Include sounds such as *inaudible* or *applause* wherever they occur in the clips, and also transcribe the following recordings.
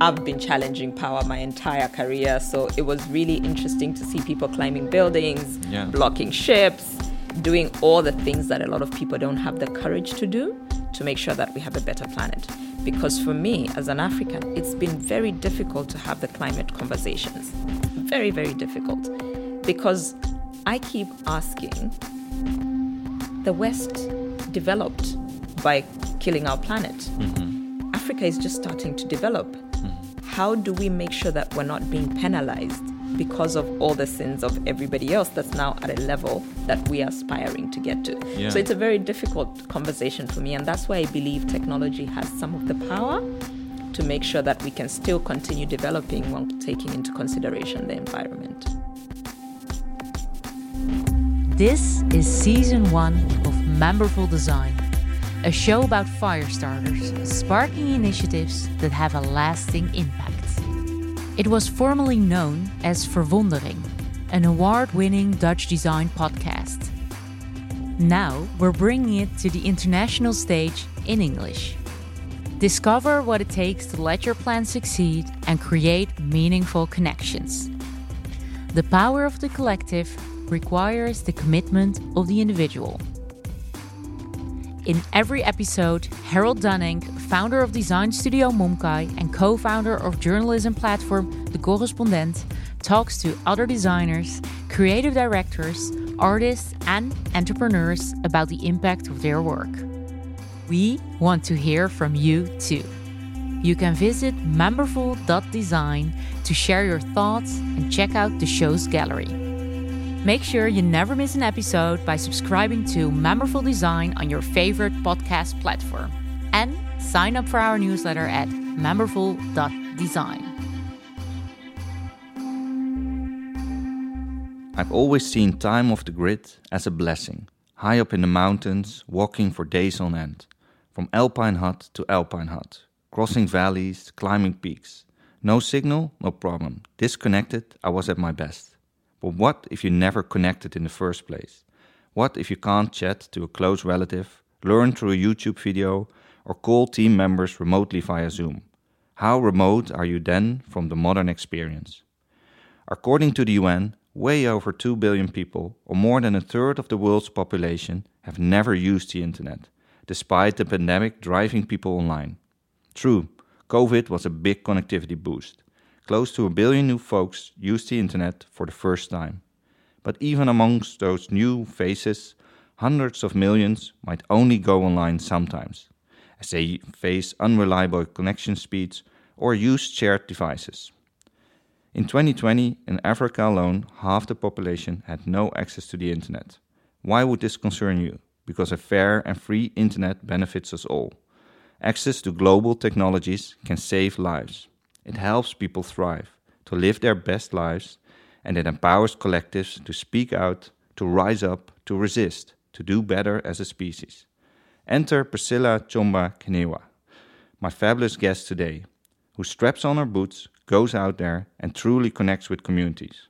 I've been challenging power my entire career, so it was really interesting to see people climbing buildings, Yeah. blocking ships, doing all the things that a lot of people don't have the courage to do to make sure that we have a better planet. Because for me, as an African, it's been very difficult to have the climate conversations. Very, very difficult. Because I keep asking the West developed by killing our planet. Mm-hmm. Africa is just starting to develop. How do we make sure that we're not being penalized because of all the sins of everybody else that's now at a level that we are aspiring to get to? Yeah. So it's a very difficult conversation for me, and that's why I believe technology has some of the power to make sure that we can still continue developing while taking into consideration the environment. This is season one of Meaningful Design, a show about fire starters, sparking initiatives that have a lasting impact. It was formerly known as Verwondering, an award winning Dutch design podcast. Now we're bringing it to the international stage in English. Discover what it takes to let your plan succeed and create meaningful connections. The power of the collective requires the commitment of the individual. In every episode, Harald Dunnink, founder of design studio Momkai and co founder of journalism platform The Correspondent, talks to other designers, creative directors, artists, and entrepreneurs about the impact of their work. We want to hear from you too. You can visit meaningful.design to share your thoughts and check out the show's gallery. Make sure you never miss an episode by subscribing to Meaningful Design on your favorite podcast platform. And sign up for our newsletter at meaningful.design. I've always seen time off the grid as a blessing. High up in the mountains, walking for days on end. From alpine hut to alpine hut. Crossing valleys, climbing peaks. No signal, no problem. Disconnected, I was at my best. But what if you never connected in the first place? What if you can't chat to a close relative, learn through a YouTube video, or call team members remotely via Zoom? How remote are you then from the modern experience? According to the UN, way over 2 billion people, or more than a third of the world's population, have never used the internet, despite the pandemic driving people online. True, COVID was a big connectivity boost. Close to a billion new folks used the internet for the first time. But even amongst those new faces, hundreds of millions might only go online sometimes, as they face unreliable connection speeds or use shared devices. In 2020, in Africa alone, half the population had no access to the internet. Why would this concern you? Because a fair and free internet benefits us all. Access to global technologies can save lives. It helps people thrive, to live their best lives, and it empowers collectives to speak out, to rise up, to resist, to do better as a species. Enter Priscilla Chomba Kinywa, my fabulous guest today, who straps on her boots, goes out there, and truly connects with communities.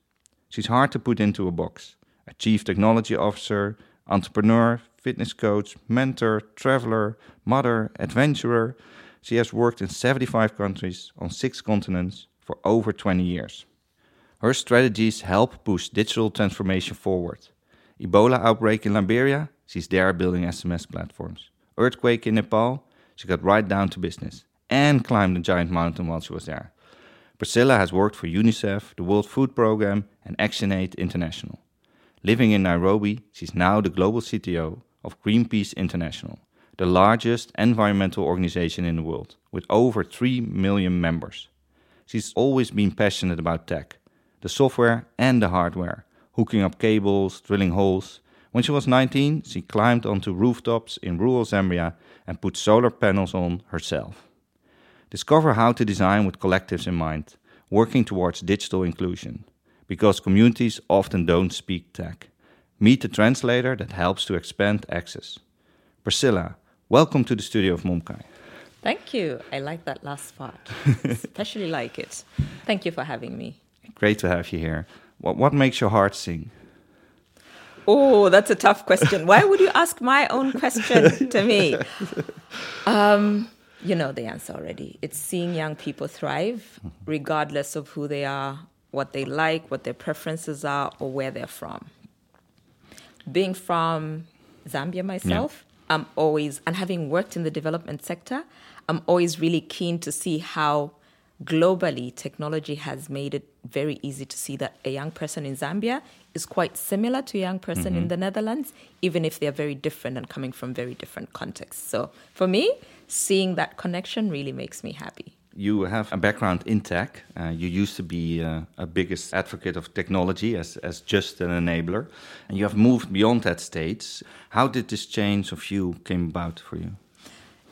She's hard to put into a box. A chief technology officer, entrepreneur, fitness coach, mentor, traveler, mother, adventurer. She has worked in 75 countries on six continents for over 20 years. Her strategies help push digital transformation forward. Ebola outbreak in Liberia, she's there building SMS platforms. Earthquake in Nepal, she got right down to business and climbed a giant mountain while she was there. Priscilla has worked for UNICEF, the World Food Programme, and ActionAid International. Living in Nairobi, she's now the global CTO of Greenpeace International, the largest environmental organization in the world, with over 3 million members. She's always been passionate about tech, the software and the hardware, hooking up cables, drilling holes. When she was 19, she climbed onto rooftops in rural Zambia and put solar panels on herself. Discover how to design with collectives in mind, working towards digital inclusion, because communities often don't speak tech. Meet the translator that helps to expand access. Priscilla, welcome to the studio of Momkai. Thank you. I like that last part, *laughs* especially like it. Thank you for having me. Great to have you here. What, what makes your heart sing? Oh, that's a tough question. Why would you ask my own question to me? *laughs* Um, You know the answer already. It's seeing young people thrive, regardless of who they are, what they like, what their preferences are, or where they're from. Being from Zambia myself, I'm always, and having worked in the development sector, I'm always really keen to see how globally technology has made it very easy to see that a young person in Zambia is quite similar to a young person in mm-hmm. the Netherlands, even if they're very different and coming from very different contexts. So for me, seeing that connection really makes me happy. You have a background in tech. Uh, you used to be uh, a biggest advocate of technology as, as just an enabler, and you have moved beyond that stage. How did this change of you came about for you?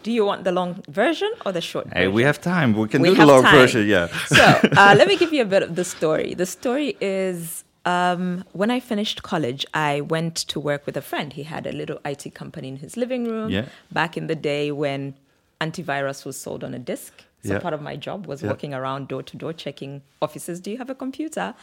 Do you want the long version or the short Hey, we have time. We can We do the long time. version. Yeah. *laughs* so uh, let me give you a bit of the story. The story is um, when I finished college, I went to work with a friend. He had a little IT company in his living room Yeah. back in the day when antivirus was sold on a disk. So Yeah. part of my job was Yeah. walking around door to door checking offices. Do you have a computer?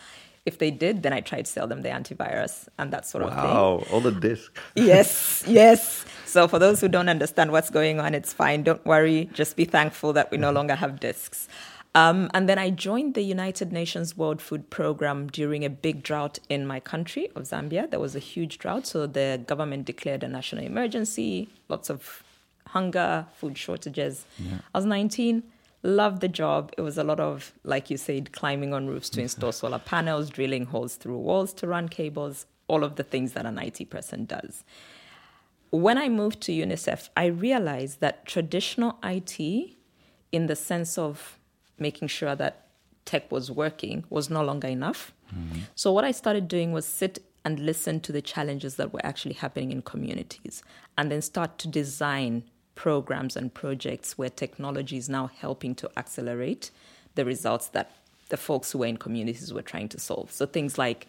If they did, then I tried to sell them the antivirus and that sort of thing Wow, all the disc. yes, *laughs* yes. So for those who don't understand what's going on, it's fine. Don't worry. Just be thankful that we no longer have discs. Um, and then I joined the United Nations World Food Program during a big drought in my country of Zambia. There was a huge drought, so the government declared a national emergency. Lots of hunger, food shortages. I was 19, loved the job. It was a lot of, like you said, climbing on roofs to install solar panels, drilling holes through walls to run cables, all of the things that an IT person does. When I moved to UNICEF, I realized that traditional IT, in the sense of making sure that tech was working, was no longer enough. Mm-hmm. So, what I started doing was sit and listen to the challenges that were actually happening in communities and then start to design programs and projects where technology is now helping to accelerate the results that the folks who were in communities were trying to solve. So, things like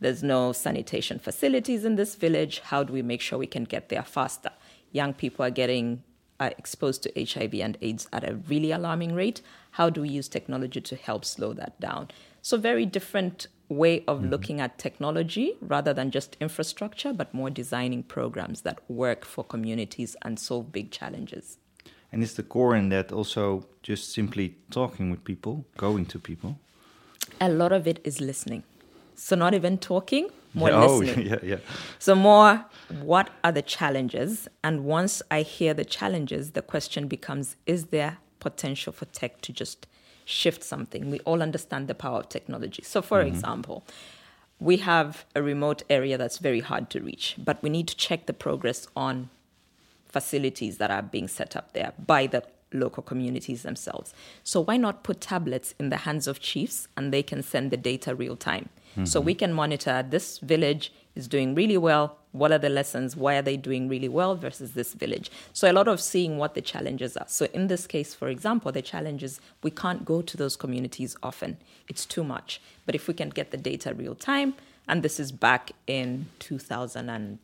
there's no sanitation facilities in this village. How do we make sure we can get there faster? Young people are getting uh, exposed to HIV and AIDS at a really alarming rate. How do we use technology to help slow that down? So, very different way of mm-hmm. looking at technology rather than just infrastructure, but more designing programs that work for communities and solve big challenges. And is the core in that also just simply talking with people, going to people? A lot of it is listening. So, not even talking, more Yeah, oh, *laughs* listening. yeah, yeah. So, more what are the challenges? And once I hear the challenges, the question becomes is there potential for tech to just shift something? We all understand the power of technology. So, for mm-hmm. example, we have a remote area that's very hard to reach, but we need to check the progress on facilities that are being set up there by the local communities themselves. So why not put tablets in the hands of chiefs and they can send the data real time? So mm-hmm. we can monitor this village is doing really well. What are the lessons? Why are they doing really well versus this village? So a lot of seeing what the challenges are. So in this case, for example, the challenge is we can't go to those communities often. It's too much. But if we can get the data real time, and this is back in 2000 and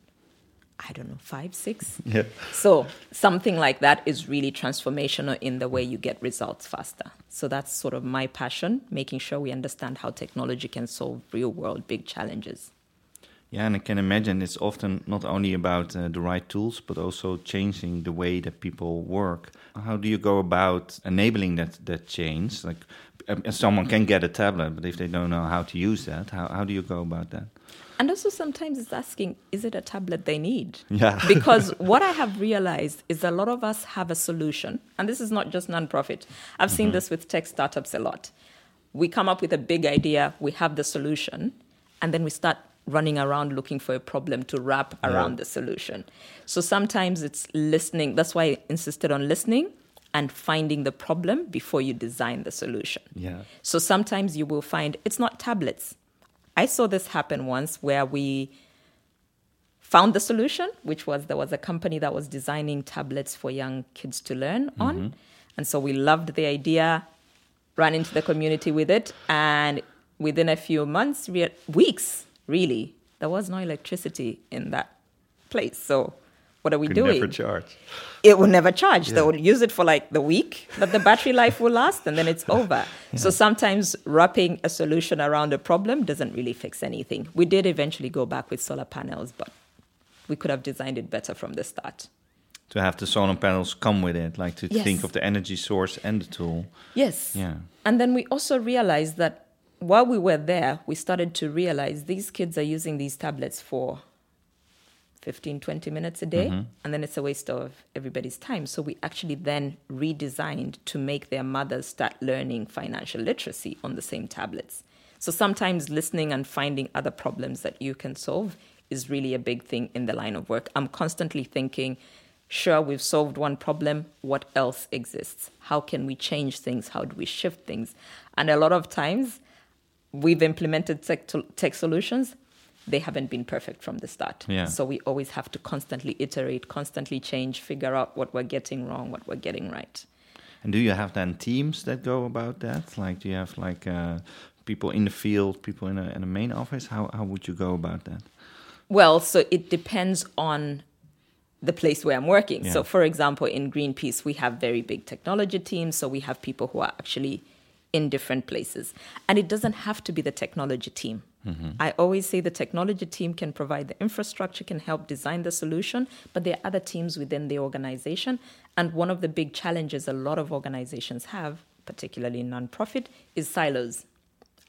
I don't know, five, six. Yeah. So something like that is really transformational in the way you get results faster. So that's sort of my passion, making sure we understand how technology can solve real world big challenges. Yeah, and I can imagine it's often not only about uh, the right tools, but also changing the way that people work. How do you go about enabling that that change? Like, um, someone can get a tablet, but if they don't know how to use that, how how do you go about that? And also sometimes it's asking, is it a tablet they need? Yeah. *laughs* because what I have realized is a lot of us have a solution, and this is not just nonprofit. I've seen this with tech startups a lot. We come up with a big idea, we have the solution, and then we start running around looking for a problem to wrap around the solution. So sometimes it's listening. That's why I insisted on listening and finding the problem before you design the solution. Yeah. So sometimes you will find it's not tablets. I saw this happen once where we found the solution, which was there was a company that was designing tablets for young kids to learn mm-hmm. on. And so we loved the idea, ran into the community with it, and within a few months, re- weeks, really, there was no electricity in that place. So what are we Could doing? never charge. it will never charge. They will use it for like the week that the battery *laughs* life will last, and then it's over. So sometimes wrapping a solution around a problem doesn't really fix anything. We did eventually go back with solar panels, but we could have designed it better from the start. to have the solar panels come with it, like to Yes. think of the energy source and the tool. Yes. Yeah. And then we also realized that while we were there, we started to realize these kids are using these tablets for 15, 20 minutes a day, mm-hmm. and then it's a waste of everybody's time. So we actually then redesigned to make their mothers start learning financial literacy on the same tablets. So sometimes listening and finding other problems that you can solve is really a big thing in the line of work. I'm constantly thinking, sure, we've solved one problem. What else exists? How can we change things? How do we shift things? And a lot of times, we've implemented tech, tech solutions. They haven't been perfect from the start. Yeah. So we always have to constantly iterate, constantly change, figure out what we're getting wrong, what we're getting right. And do you have then teams that go about that? Like, do you have like uh, people in the field, people in a, in a main office? How how would you go about that? Well, so it depends on the place where I'm working. Yeah. So, for example, in Greenpeace, we have very big technology teams. So, we have people who are actually in different places. And it doesn't have to be the technology team. Mm-hmm. I always say the technology team can provide the infrastructure, can help design the solution, but there are other teams within the organization. And one of the big challenges a lot of organizations have, particularly nonprofit, is silos.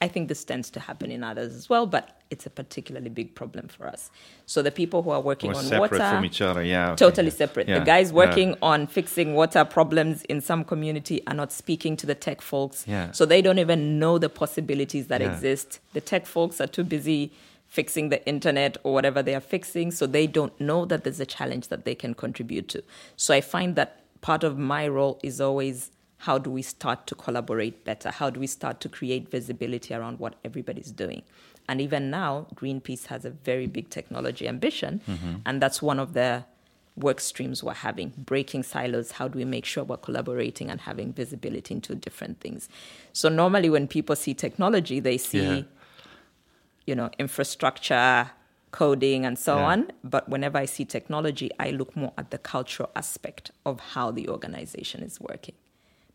I think this tends to happen in others as well, but it's a particularly big problem for us. So the people who are working Or on separate water, from each other? Yeah. totally yeah. separate. Yeah, The guys yeah. working on fixing water problems in some community are not speaking to the tech folks, Yeah. so they don't even know the possibilities that Yeah. exist. The tech folks are too busy fixing the internet or whatever they are fixing, so they don't know that there's a challenge that they can contribute to. So I find that part of my role is always how do we start to collaborate better? How do we start to create visibility around what everybody's doing? And even now, Greenpeace has a very big technology ambition, mm-hmm. and that's one of the work streams we're having breaking silos how do we make sure we're collaborating and having visibility into different things so normally when people see technology they see Yeah. you know infrastructure coding and so Yeah. on but whenever i see technology i look more at the cultural aspect of how the organization is working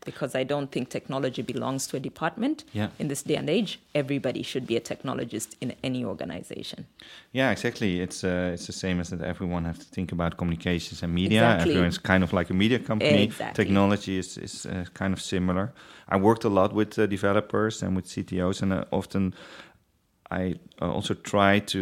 because i don't think technology belongs to a department Yeah. in this day and age everybody should be a technologist in any organization Yeah, exactly. It's uh, it's the same as that everyone has to think about communications and media. Exactly. Everyone's kind of like a media company. Exactly. Technology is is uh, kind of similar. I worked a lot with uh, developers and with CTOs, and uh, often I uh, also try to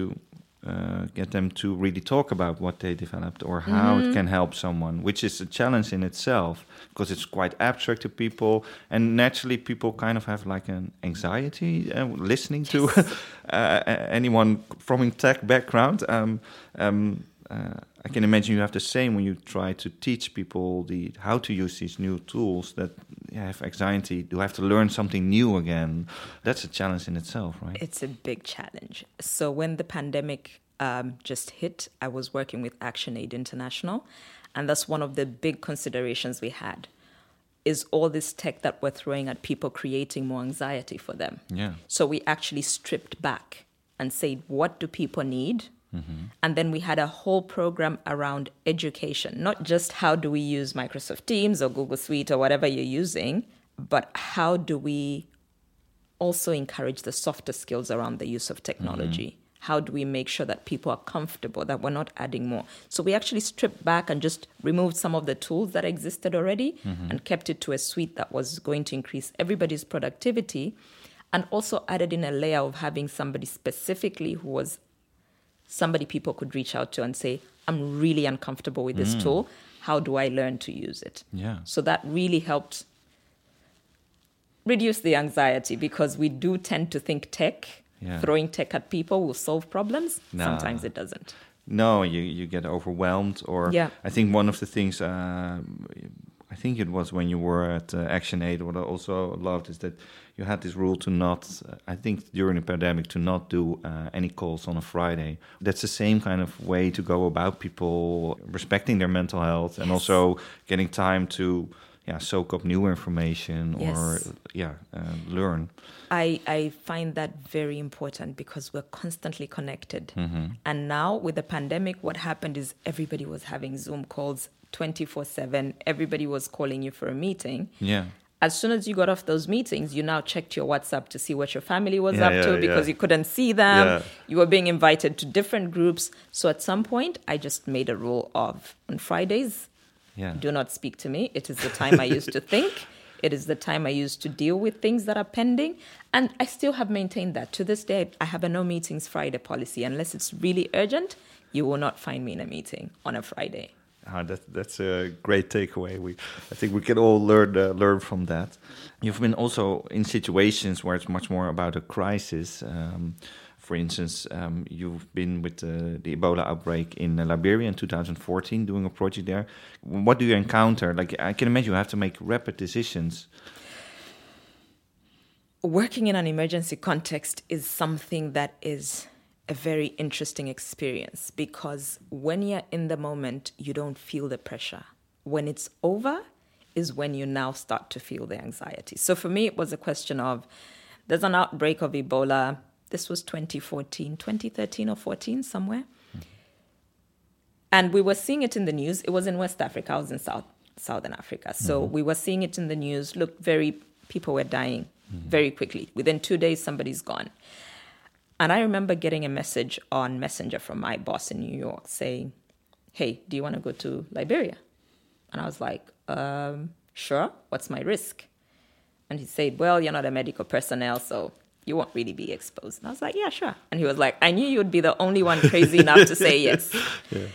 uh, get them to really talk about what they developed or how Mm-hmm. it can help someone, which is a challenge in itself because it's quite abstract to people, and naturally people kind of have like an anxiety uh, listening to *laughs* uh, anyone from a tech background. Um, um, uh, I can imagine you have the same when you try to teach people the how to use these new tools that yeah, have anxiety. Do I have to learn something new again? That's a challenge in itself, right? It's a big challenge. So when the pandemic um, just hit, I was working with ActionAid International, and that's one of the big considerations we had. Is all this tech that we're throwing at people creating more anxiety for them? Yeah. So we actually stripped back and said, what do people need? Mm-hmm. And then we had a whole program around education, not just how do we use Microsoft Teams or Google Suite or whatever you're using, but how do we also encourage the softer skills around the use of technology. Mm-hmm. How do we make sure that people are comfortable, that we're not adding more? So we actually stripped back and just removed some of the tools that existed already mm-hmm. and kept it to a suite that was going to increase everybody's productivity and also added in a layer of having somebody specifically who was somebody people could reach out to and say, I'm really uncomfortable with this tool. How do I learn to use it? Yeah. So that really helped reduce the anxiety because we do tend to think tech, Yeah. throwing tech at people will solve problems. No. Sometimes it doesn't. No, you you get overwhelmed, or Yeah. I think one of the things uh, I think it was when you were at uh, Action Aid. What I also loved is that you had this rule to not. Uh, I think during the pandemic to not do uh, any calls on a Friday. That's the same kind of way to go about people respecting their mental health and Yes. also getting time to yeah soak up new information or Yes. yeah uh, learn. I, I find that very important because we're constantly connected. Mm-hmm. And now with the pandemic, what happened is everybody was having Zoom calls 24 7. Everybody was calling you for a meeting. Yeah. As soon as you got off those meetings, you now checked your WhatsApp to see what your family was Yeah, up yeah, to because yeah. you couldn't see them. You were being invited to different groups. So at some point, I just made a rule of on Fridays. Do not speak to me. It is the time I used to *laughs* think. It is the time I used to deal with things that are pending. And I still have maintained that. To this day, I have a no meetings Friday policy. Unless it's really urgent, you will not find me in a meeting on a Friday. Ah, that, that's a great takeaway. We, I think we can all learn uh, learn from that. You've been also in situations where it's much more about a crisis. Um, for instance, um, you've been with uh, the Ebola outbreak in Liberia in 2014, doing a project there. What do you encounter? Like, I can imagine you have to make rapid decisions. Working in an emergency context is something that is a very interesting experience because when you're in the moment, you don't feel the pressure. When it's over, is when you now start to feel the anxiety. So for me, it was a question of there's an outbreak of Ebola this was 2014, 2013 or 14, somewhere. And we were seeing it in the news. It was in West Africa. I was in South Southern Africa. So mm-hmm. we were seeing it in the news. Look, very people were dying mm-hmm. very quickly. Within two days, somebody's gone. And I remember getting a message on Messenger from my boss in New York saying, Hey, do you want to go to Liberia? And I was like, um, Sure. What's my risk? And he said, Well, you're not a medical personnel, so you won't really be exposed. And I was like, yeah, sure. And he was like, I knew you would be the only one crazy enough to say yes. *laughs* Yeah.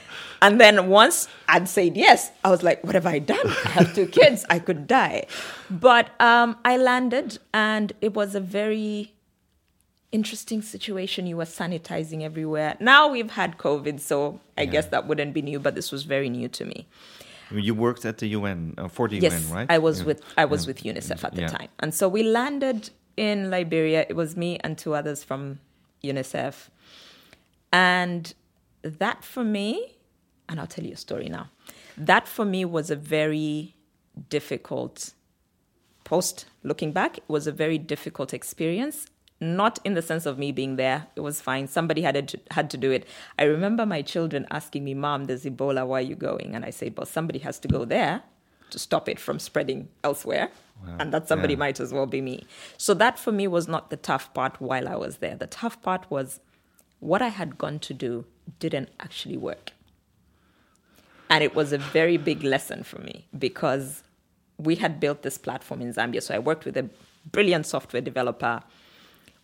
And then once I'd said yes, I was like, what have I done? I have two kids. I could die. But um, I landed, and it was a very interesting situation. You were sanitizing everywhere. Now we've had COVID, so I yeah. guess that wouldn't be new, but this was very new to me. You worked at the UN uh, for the yes, UN, right? I was yeah. with I was with UNICEF at the time, and so we landed in Liberia. It was me and two others from UNICEF. And that for me, and I'll tell you a story now, that for me was a very difficult post looking back. It was a very difficult experience. Not in the sense of me being there, it was fine. Somebody had to, had to do it. I remember my children asking me, "Mom, there's Ebola. Why are you going?" And I said, "Well, somebody has to go there to stop it from spreading elsewhere." Wow. And that somebody yeah. might as well be me. So that for me was not the tough part while I was there. The tough part was what I had gone to do didn't actually work. And it was a very big lesson for me because we had built this platform in Zambia. So I worked with a brilliant software developer.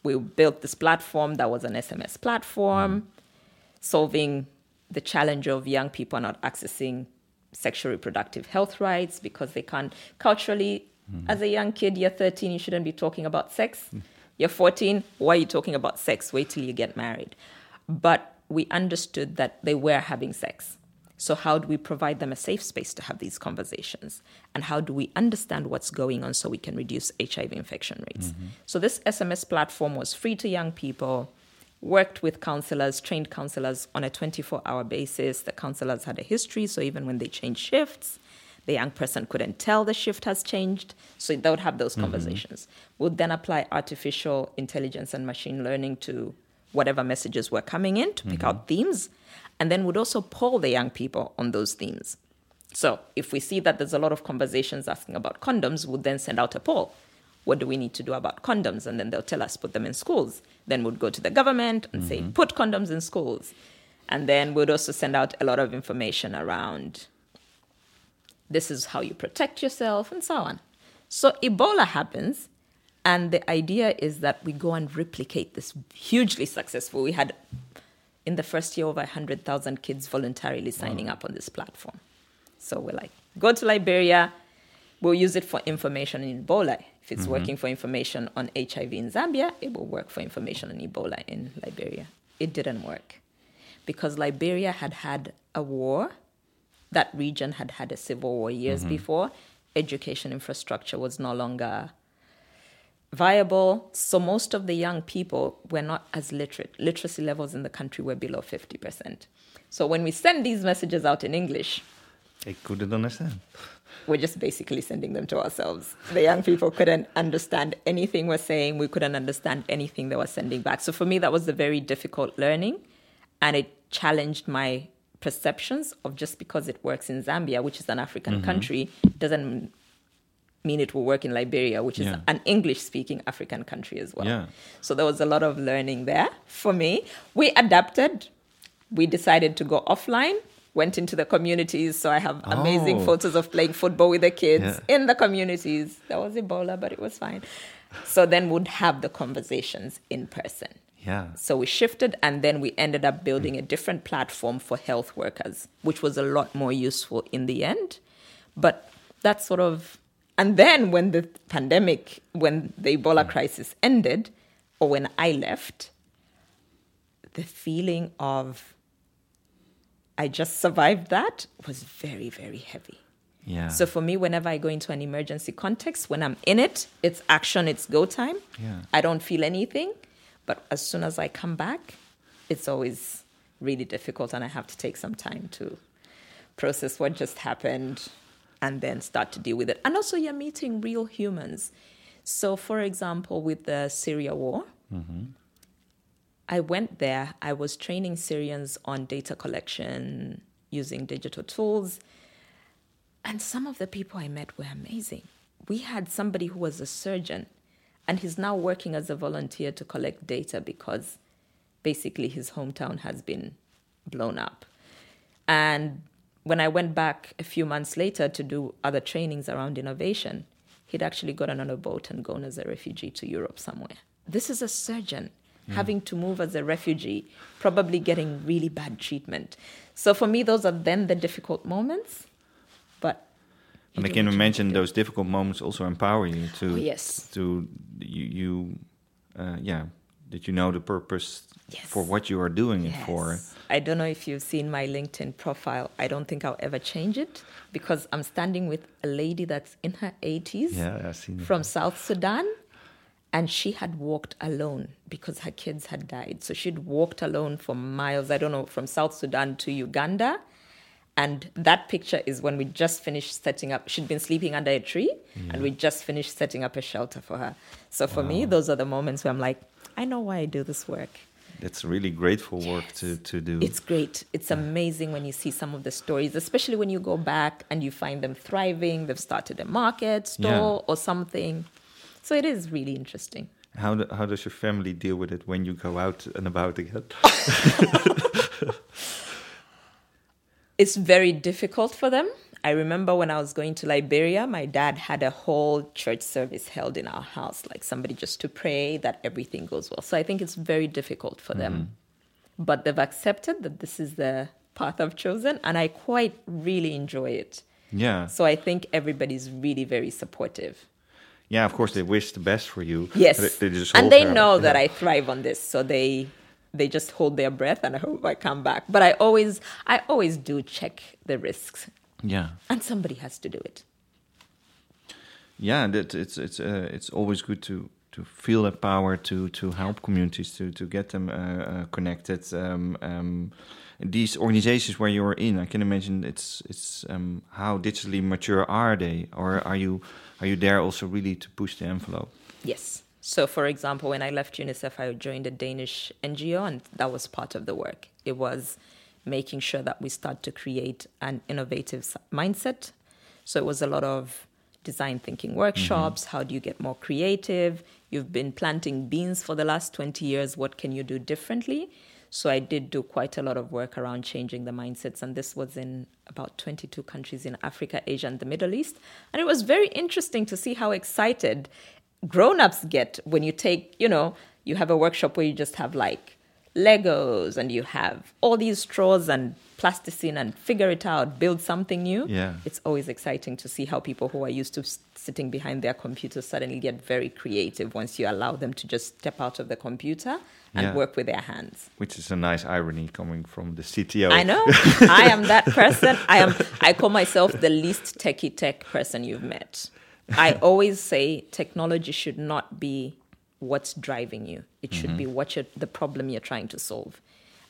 We built this platform that was an SMS platform, mm. solving the challenge of young people not accessing sexual reproductive health rights because they can't culturally Mm-hmm. As a young kid, you're 13, you shouldn't be talking about sex. Mm. You're 14, why are you talking about sex? Wait till you get married. But we understood that they were having sex. So, how do we provide them a safe space to have these conversations? And how do we understand what's going on so we can reduce HIV infection rates? Mm-hmm. So, this SMS platform was free to young people, worked with counselors, trained counselors on a 24 hour basis. The counselors had a history, so even when they changed shifts, the young person couldn't tell the shift has changed. So they would have those mm-hmm. conversations. Mm-hmm. We'd then apply artificial intelligence and machine learning to whatever messages were coming in to pick mm-hmm. out themes. And then would also poll the young people on those themes. So if we see that there's a lot of conversations asking about condoms, we'd then send out a poll. What do we need to do about condoms? And then they'll tell us, put them in schools. Then we'd go to the government and mm-hmm. say, put condoms in schools. And then we'd also send out a lot of information around this is how you protect yourself, and so on. So Ebola happens, and the idea is that we go and replicate this hugely successful. We had in the first year over 100,000 kids voluntarily signing wow. up on this platform. So we're like, go to Liberia, we'll use it for information in Ebola. If it's mm-hmm. working for information on HIV in Zambia, it will work for information on Ebola in Liberia. It didn't work because Liberia had had a war that region had had a civil war years mm-hmm. before. Education infrastructure was no longer viable. So most of the young people were not as literate. Literacy levels in the country were below 50%. So when we send these messages out in English, they couldn't understand. We're just basically sending them to ourselves. The young people couldn't understand anything we're saying. We couldn't understand anything they were sending back. So for me, that was a very difficult learning, and it challenged my perceptions of just because it works in Zambia, which is an African mm-hmm. country, doesn't mean it will work in Liberia, which is yeah. an English speaking African country as well. Yeah. So there was a lot of learning there for me. We adapted. We decided to go offline went into the communities. So I have amazing Oh. photos of playing football with the kids Yeah. in the communities. That was Ebola, but it was fine. So then we'd have the conversations in person. Yeah. So we shifted and then we ended up building a different platform for health workers, which was a lot more useful in the end. But that's sort of, and then when the pandemic, when the Ebola mm. crisis ended, or when I left, the feeling of I just survived that was very, very heavy. Yeah. So for me, whenever I go into an emergency context, when I'm in it, it's action, it's go time. Yeah. I don't feel anything. But as soon as I come back, it's always really difficult and I have to take some time to process what just happened and then start to deal with it. And also you're meeting real humans. So for example, with the Syria war, mm-hmm. I went there, I was training Syrians on data collection using digital tools. And some of the people I met were amazing. We had somebody who was a surgeon, and he's now working as a volunteer to collect data because basically his hometown has been blown up. And when I went back a few months later to do other trainings around innovation, he'd actually gotten on a boat and gone as a refugee to Europe somewhere. This is a surgeon having to move as a refugee, probably getting really bad treatment. So for me, those are then the difficult moments. But And I can imagine have to do. those difficult moments also empower you to Oh, yes. to you, you uh, yeah that you know the purpose for what you are doing it for. I don't know if you've seen my LinkedIn profile. I don't think I'll ever change it because I'm standing with a lady that's in her 80s Yeah, I've seen it. from South Sudan. And she had walked alone because her kids had died. So she'd walked alone for miles, I don't know, from South Sudan to Uganda. And that picture is when we just finished setting up. She'd been sleeping under a tree, and we just finished setting up a shelter for her. So for me, those are the moments where I'm like, I know why I do this work. It's really grateful work to to do. It's great. It's amazing when you see some of the stories, especially when you go back and you find them thriving. They've started a market, store, Yeah. or something. So it is really interesting. how do, how does your family deal with it when you go out and about again? *laughs* It's very difficult for them. I remember when I was going to Liberia, my dad had a whole church service held in our house, like somebody just to pray that everything goes well. So I think it's very difficult for them. Mm-hmm. But they've accepted that this is the path I've chosen, and I quite really enjoy it. yeah, So I think everybody's really very supportive. yeah. Of course, they wish the best for you. Yes, They- and they know that yeah. I thrive on this, so they they just hold their breath and I hope I come back. But I always I always do check the risks, Yeah, and somebody has to do it. yeah. That it's it's uh, it's always good to to feel that power to to help communities to to get them uh, uh, connected. Um, um, these organizations where you're in, I can imagine it's it's um, how digitally mature are they, or are you are you there also really to push the envelope? Yes. So, for example, when I left UNICEF, I joined a Danish NGO, and that was part of the work. It was making sure that we start to create an innovative mindset. So, it was a lot of design thinking workshops. Mm-hmm. How do you get more creative? You've been planting beans for the last 20 years. What can you do differently? So, I did do quite a lot of work around changing the mindsets, and this was in about 22 countries in Africa, Asia, and the Middle East. And it was very interesting to see how excited grown-ups get when you take you know you have a workshop where you just have like legos and you have all these straws and plasticine and figure it out build something new Yeah. it's always exciting to see how people who are used to sitting behind their computer suddenly get very creative once you allow them to just step out of the computer and Yeah. work with their hands Which is a nice irony coming from the CTO. I know. *laughs* I am that person. I am. I call myself the least techie tech person you've met. I always say technology should not be what's driving you. It should be mm-hmm. what you're, the problem you're trying to solve,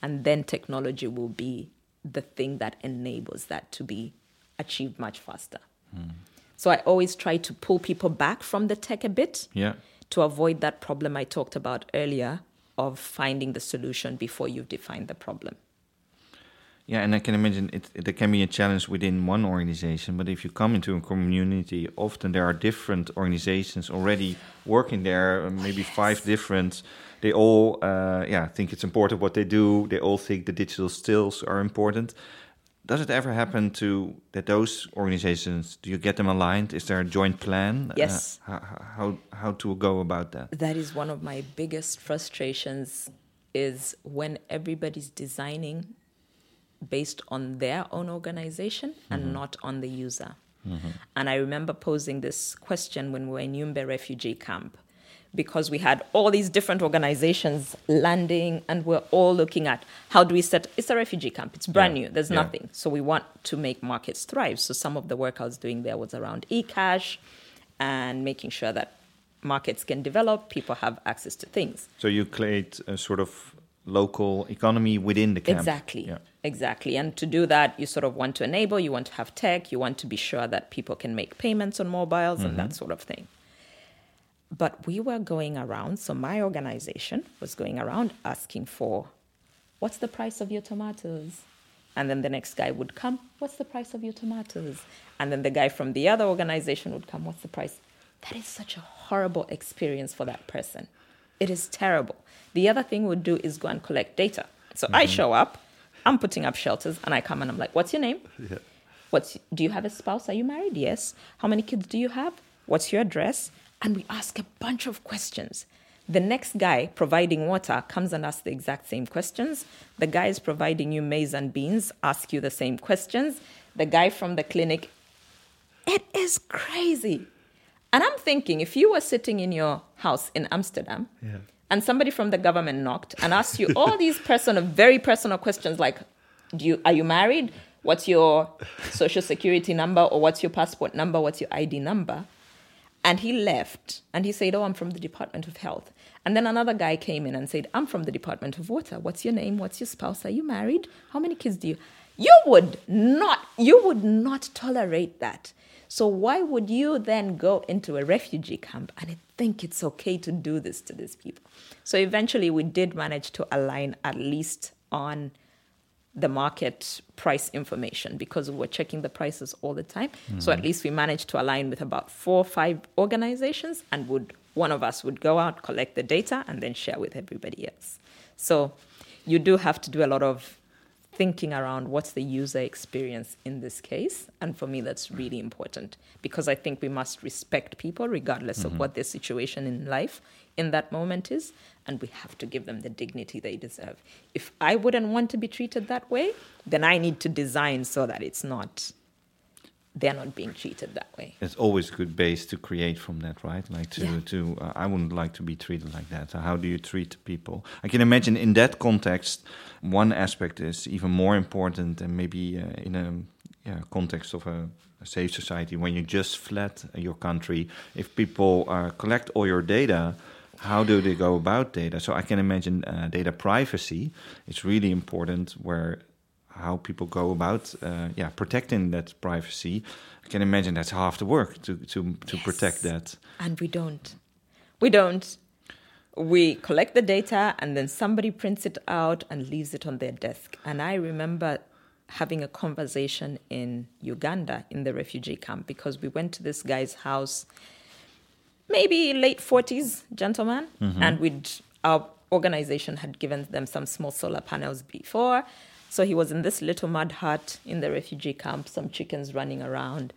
and then technology will be the thing that enables that to be achieved much faster. Hmm. So I always try to pull people back from the tech a bit Yeah. to avoid that problem I talked about earlier of finding the solution before you've defined the problem. Yeah, and I can imagine it, it. There can be a challenge within one organization, but if you come into a community, often there are different organizations already working there. uh, Maybe five different. They all, uh, yeah, think it's important what they do. They all think the digital skills are important. does it ever happen to that those organizations do you get them aligned? Is there a joint plan? Yes. Uh, how, how how to go about that? That is one of my biggest frustrations is when everybody's designing based on their own organization and mm-hmm. not on the user. Mm-hmm. And I remember posing this question when we were in Yumbe refugee camp because we had all these different organizations landing and we're all looking at how do we set it's a refugee camp it's brand yeah. new there's yeah. nothing so we want to make markets thrive so some of the work i was doing there was around e-cash and making sure that markets can develop people have access to things so you create a sort of local economy within the camp exactly yeah. Exactly and to do that you sort of want to enable you want to have tech you want to be sure that people can make payments on mobiles mm-hmm. and that sort of thing but we were going around, so my organization was going around asking for, what's the price of your tomatoes? And then the next guy would come, what's the price of your tomatoes? And then the guy from the other organization would come, what's the price? That is such a horrible experience for that person. It is terrible. The other thing we'd do is go and collect data. So mm-hmm. I show up, I'm putting up shelters, and I come and I'm like, what's your name? Yeah. What's, do you have a spouse? Are you married? Yes. How many kids do you have? What's your address? and we ask a bunch of questions. The next guy providing water comes and asks the exact same questions. The guys providing you maize and beans ask you the same questions. The guy from the clinic, it is crazy. And I'm thinking if you were sitting in your house in Amsterdam yeah. And somebody from the government knocked and asked you all *laughs* these personal, very personal questions like, do you, are you married? What's your social security number or what's your passport number? What's your ID number? And he left and he said, Oh, I'm from the Department of Health. And then another guy came in and said, I'm from the Department of Water. What's your name? What's your spouse? Are you married? How many kids do you? You would not, you would not tolerate that. So why would you then go into a refugee camp and think it's okay to do this to these people? So eventually we did manage to align at least on the market price information because we were checking the prices all the time. Mm-hmm. So at least we managed to align with about four or five organizations and would one of us would go out, collect the data, and then share with everybody else. So you do have to do a lot of thinking around what's the user experience in this case. And for me, that's really important because I think we must respect people regardless mm-hmm. of what their situation in life in that moment is. And we have to give them the dignity they deserve. If I wouldn't want to be treated that way, then I need to design so that it's not they're not being treated that way. It's always a good base to create from that, right? Like to yeah. to uh, I wouldn't like to be treated like that. So how do you treat people? I can imagine in that context, one aspect is even more important, and maybe uh, in a yeah, context of a, a, safe society when you just fled your country. If people uh, collect all your data. How do they go about data? So I can imagine uh, data privacy is really important, where how people go about uh, yeah protecting that privacy. I can imagine that's half the work to to to yes. protect that. And we don't. We don't. We collect the data and then somebody prints it out and leaves it on their desk. And I remember having a conversation in Uganda in the refugee camp because we went to this guy's house, maybe late 40s gentleman, mm-hmm. and we'd our organization had given them some small solar panels before so he was in this little mud hut in the refugee camp, some chickens running around.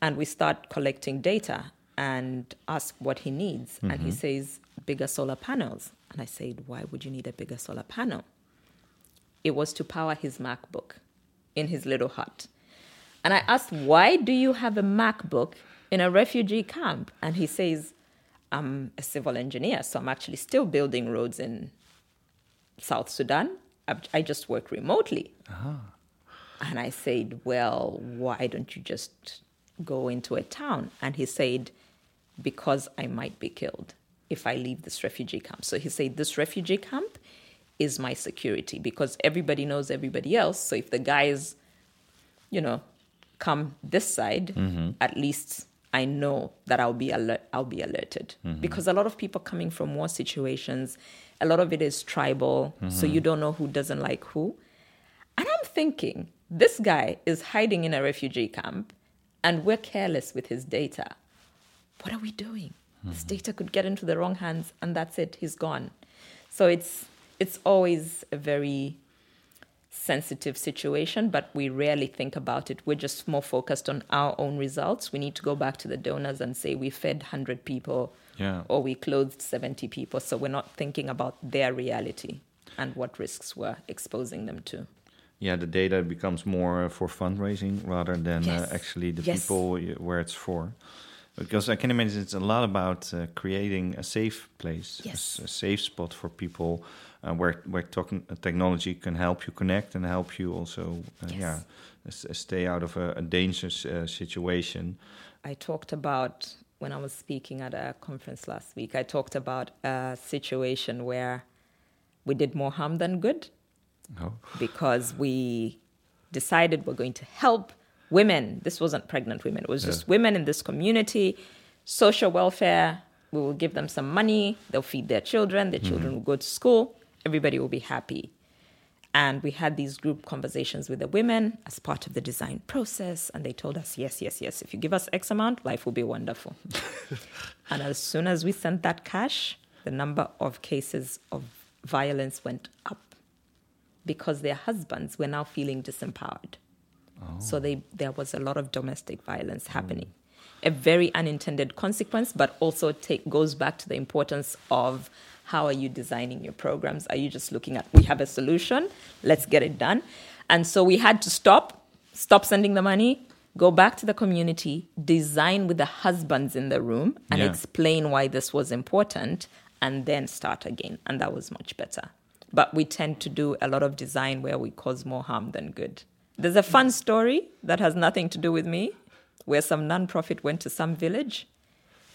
And we start collecting data and ask what he needs. Mm-hmm. And he mm-hmm. says, bigger solar panels. And I said, why would you need a bigger solar panel? It was to power his MacBook in his little hut. And I asked, why do you have a MacBook in a refugee camp? And he says, I'm a civil engineer, so I'm actually still building roads in South Sudan I just work remotely. Uh-huh. And I said, Well, why don't you just go into a town? And he said, Because I might be killed if I leave this refugee camp. So he said, This refugee camp is my security because everybody knows everybody else. So if the guys, you know, come this side, mm-hmm. at least I know that I'll be alert. I'll be alerted mm-hmm. because a lot of people coming from war situations, a lot of it is tribal, mm-hmm. so you don't know who doesn't like who. And I'm thinking, this guy is hiding in a refugee camp, and we're careless with his data. What are we doing? Mm-hmm. This data could get into the wrong hands, and that's it. He's gone. So it's it's always a very sensitive situation, but we rarely think about it. We're just more focused on our own results. We need to go back to the donors and say we fed 100 people Yeah. or we clothed 70 people. So we're not thinking about their reality and what risks we're exposing them to. Yeah, the data becomes more uh, for fundraising rather than Yes. uh, actually the Yes. people where it's for. Because I can imagine it's a lot about uh, creating a safe place, a Yes. a, safe spot for people uh, where where talking, uh, technology can help you connect and help you also, uh, Yes. yeah, uh, stay out of a, a dangerous uh, situation. I talked about when I was speaking at a conference last week, I talked about a situation where we did more harm than good Oh, because we decided we're going to help women. This wasn't pregnant women, it was just Yeah. women in this community, social welfare. We will give them some money, they'll feed their children, their children will go to school, everybody will be happy. And we had these group conversations with the women as part of the design process. And they told us, yes, yes, yes, if you give us X amount, life will be wonderful. *laughs* and as soon as we sent that cash, the number of cases of violence went up because their husbands were now feeling disempowered. Oh. So they, there was a lot of domestic violence hmm. happening. A very unintended consequence, but also take, goes back to the importance of how are you designing your programs? Are you just looking at, we have a solution, let's get it done? And so we had to stop, stop sending the money, go back to the community, design with the husbands in the room, and Yeah. explain why this was important, and then start again. And that was much better. But we tend to do a lot of design where we cause more harm than good. There's a fun mm. story that has nothing to do with me, where some nonprofit went to some village,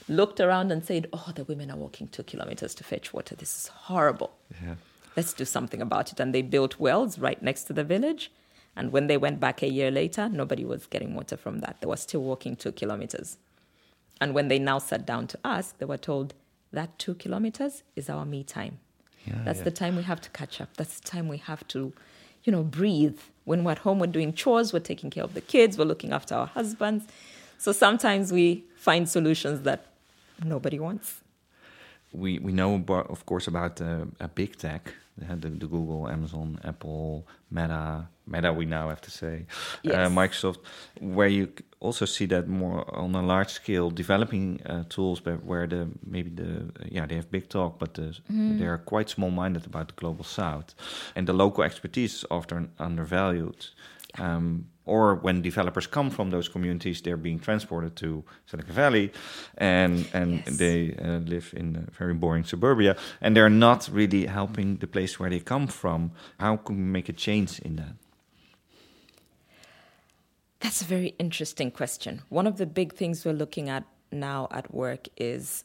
looked around and said, Oh, the women are walking two kilometers to fetch water. This is horrible. yeah. Let's do something about it. And they built wells right next to the village. And when they went back a year later, nobody was getting water from that. They were still walking two kilometers. And when they now sat down to ask, they were told that two kilometers is our me time. Yeah, That's yeah. the time we have to catch up. That's the time we have to, you know, breathe. When we're at home, we're doing chores, we're taking care of the kids, we're looking after our husbands. So sometimes we find solutions that nobody wants. we we know about, of course about uh, a big tech uh, the, the google amazon apple meta meta we now have to say uh, microsoft where you also see that more on a large scale developing uh, tools but where the maybe the uh, yeah they have big talk but the, they are quite small minded about the global south. And the local expertise is often undervalued um, or when developers come from those communities, they're being transported to Silicon Valley, and and Yes. they uh, live in very boring suburbia, and they're not really helping the place where they come from. How can we make a change in that? That's a very interesting question. One of the big things we're looking at now at work is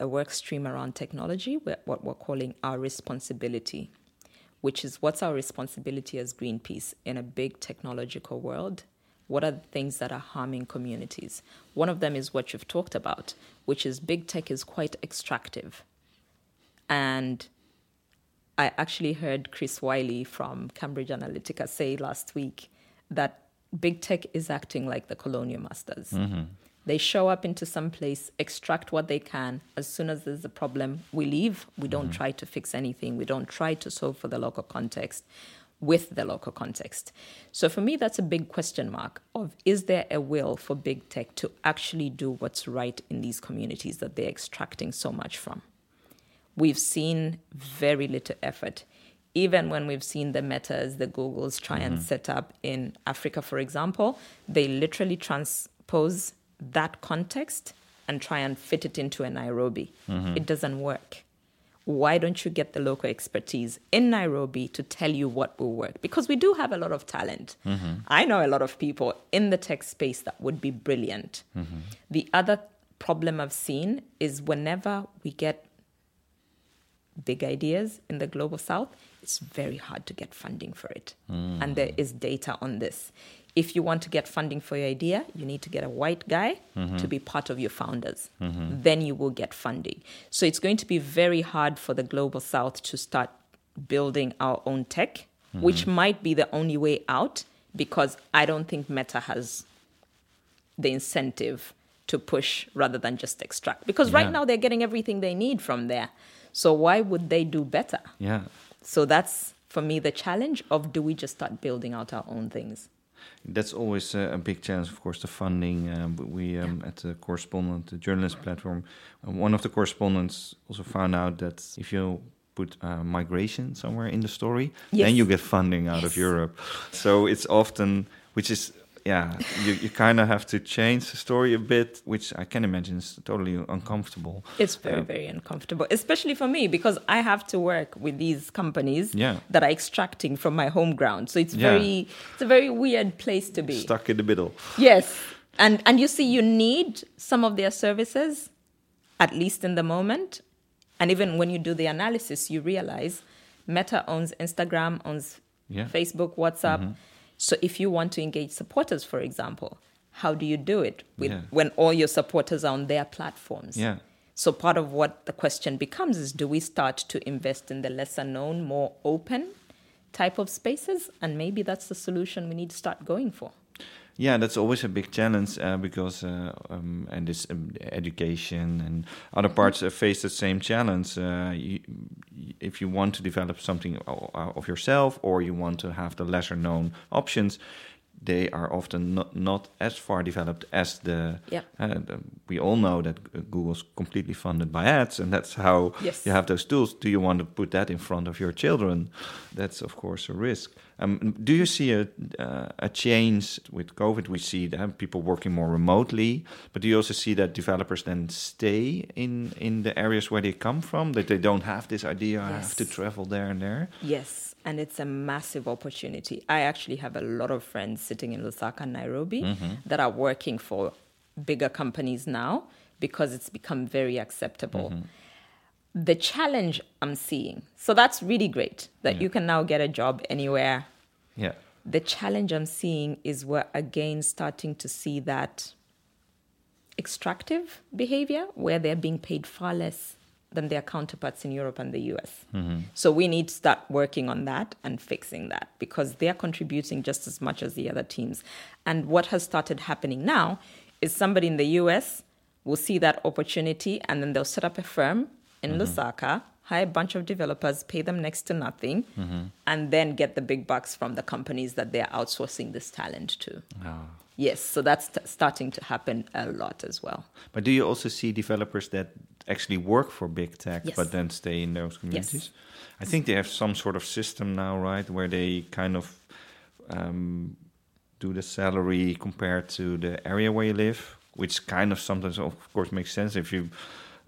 a work stream around technology, what we're calling our responsibility, which is what's our responsibility as Greenpeace in a big technological world? What are the things that are harming communities? One of them is what you've talked about, which is big tech is quite extractive. And I actually heard Chris Wylie from Cambridge Analytica say last week that big tech is acting like the colonial masters. Mm-hmm. They show up into some place, extract what they can. As soon as there's a problem, we leave. We don't mm-hmm. try to fix anything. We don't try to solve for the local context with the local context. So for me, that's a big question mark of is there a will for big tech to actually do what's right in these communities that they're extracting so much from? we've seen very little effort. Even when we've seen the metas, the Googles try and mm-hmm. set up in Africa, for example, they literally transpose that context and try and fit it into a Nairobi. Mm-hmm. It doesn't work. Why don't you get the local expertise in Nairobi to tell you what will work? Because we do have a lot of talent. Mm-hmm. I know a lot of people in the tech space that would be brilliant. Mm-hmm. The other problem I've seen is whenever we get big ideas in the global south, it's very hard to get funding for it. Mm. And there is data on this. If you want to get funding for your idea, you need to get a white guy to be part of your founders. Then you will get funding. So it's going to be very hard for the global south to start building our own tech, which might be the only way out because I don't think Meta has the incentive to push rather than just extract. Because Yeah. right now they're getting everything they need from there. So why would they do better? Yeah, So that's for me the challenge of do we just start building out our own things? That's always uh, a big challenge, of course, the funding. Uh, we um, yeah. at the correspondent, the journalist platform, uh, one of the correspondents also found out that if you put uh, migration somewhere in the story, yes. then you get funding out yes. of Europe. So it's often, which is yeah, you, you kind of have to change the story a bit, which I can imagine is totally uncomfortable. It's very, uh, very uncomfortable, especially for me because I have to work with these companies yeah. that are extracting from my home ground. So it's yeah. very, it's a very weird place to be. Stuck in the middle. Yes, and and you see, you need some of their services, at least in the moment, and even when you do the analysis, you realize Meta owns Instagram, owns yeah. Facebook, WhatsApp. Mm-hmm so if you want to engage supporters, for example, how do you do it with, yeah. when all your supporters are on their platforms? Yeah. So part of what the question becomes is do we start to invest in the lesser known, more open type of spaces? And maybe that's the solution we need to start going for. Yeah, that's always a big challenge uh, because uh, um, and this um, education and other parts uh, face the same challenge. Uh, you, if you want to develop something of yourself or you want to have the lesser known options, they are often not, not as far developed as the, yeah. uh, the, We all know that Google's completely funded by ads, and that's how yes. you have those tools. Do you want to put that in front of your children? That's of course a risk. Um, do you see a uh, a change with COVID? We see that people working more remotely, but do you also see that developers then stay in in the areas where they come from? That they don't have this idea, yes. I have to travel there and there. Yes and it's a massive opportunity. I actually have a lot of friends sitting in Lusaka and Nairobi mm-hmm. that are working for bigger companies now because it's become very acceptable. Mm-hmm. The challenge I'm seeing, so that's really great that yeah. you can now get a job anywhere. Yeah. The challenge I'm seeing is we're again starting to see that extractive behavior where they're being paid far less than their counterparts in Europe and the US. Mm-hmm. So we need to start working on that and fixing that because they're contributing just as much as the other teams. And what has started happening now is somebody in the US will see that opportunity and then they'll set up a firm in mm-hmm. Lusaka, hire a bunch of developers, pay them next to nothing, mm-hmm. and then get the big bucks from the companies that they're outsourcing this talent to. Oh. Yes, so that's t- starting to happen a lot as well. But do you also see developers that actually work for big tech yes. but then stay in those communities? Yes. I think they have some sort of system now, right, where they kind of um, do the salary compared to the area where you live, which kind of sometimes, of course, makes sense if you.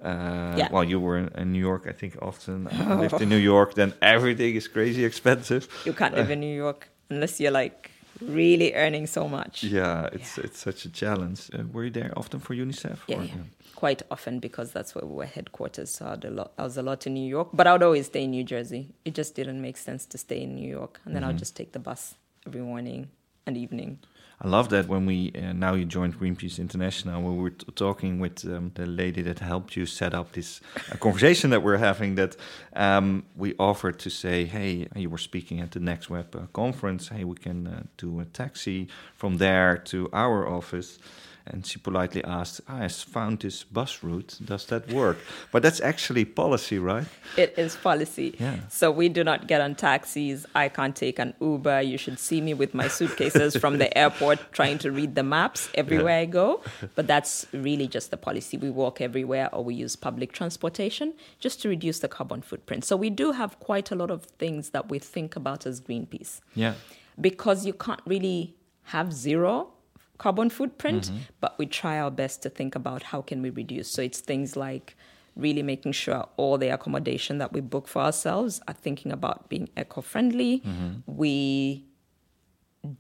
Uh, yeah. Well, you were in, in, New York, I think often. I lived in *laughs* New York, then everything is crazy expensive. You can't live in New York unless you're like really earning so much. Yeah, it's yeah. it's such a challenge. Uh, were you there often for UNICEF? Yeah, yeah, quite often because that's where we were headquarters. So I, lot, I, was a lot in New York, but I would always stay in New Jersey. It just didn't make sense to stay in New York, and then mm-hmm. I would just take the bus every morning and evening. I love that when we uh, now you joined Greenpeace International, we were talking with um, the lady that helped you set up this uh, conversation that we're having. That um, we offered to say, hey, you were speaking at the Next Web uh, conference. Hey, we can uh, do a taxi from there to our office. And she politely asked, I found this bus route. Does that work? But that's actually policy, right? It is policy. Yeah. So we do not get on taxis. I can't take an Uber. You should see me with my suitcases *laughs* from the airport trying to read the maps everywhere yeah. I go. But that's really just the policy. We walk everywhere or we use public transportation just to reduce the carbon footprint. So we do have quite a lot of things that we think about as Greenpeace. Yeah. Because you can't really have zero carbon footprint, mm-hmm. but we try our best to think about how can we reduce. So it's things like really making sure all the accommodation that we book for ourselves are thinking about being eco-friendly. Mm-hmm. We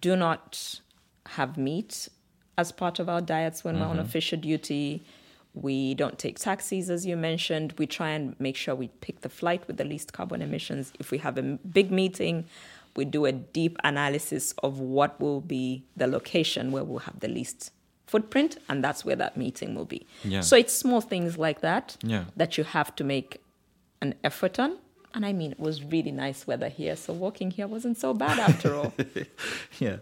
do not have meat as part of our diets when mm-hmm. we're on mm-hmm. official duty. We don't take taxis, as you mentioned. We try and make sure we pick the flight with the least carbon emissions. If we have a big meeting, we do a deep analysis of what will be the location where we'll have the least footprint, and that's where that meeting will be. Yeah. So it's small things like that yeah. that you have to make an effort on. And I mean, it was really nice weather here, so walking here wasn't so bad after all. *laughs* yeah.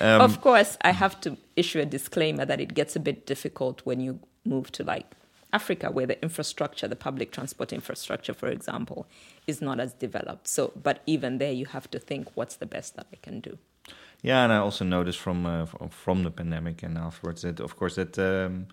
Um, of course, I have to issue a disclaimer that it gets a bit difficult when you move to like Africa, where the infrastructure, the public transport infrastructure, for example, is not as developed. So, but even there, you have to think, what's the best that I can do? Yeah, and I also noticed from uh, from the pandemic and afterwards that, of course, that um,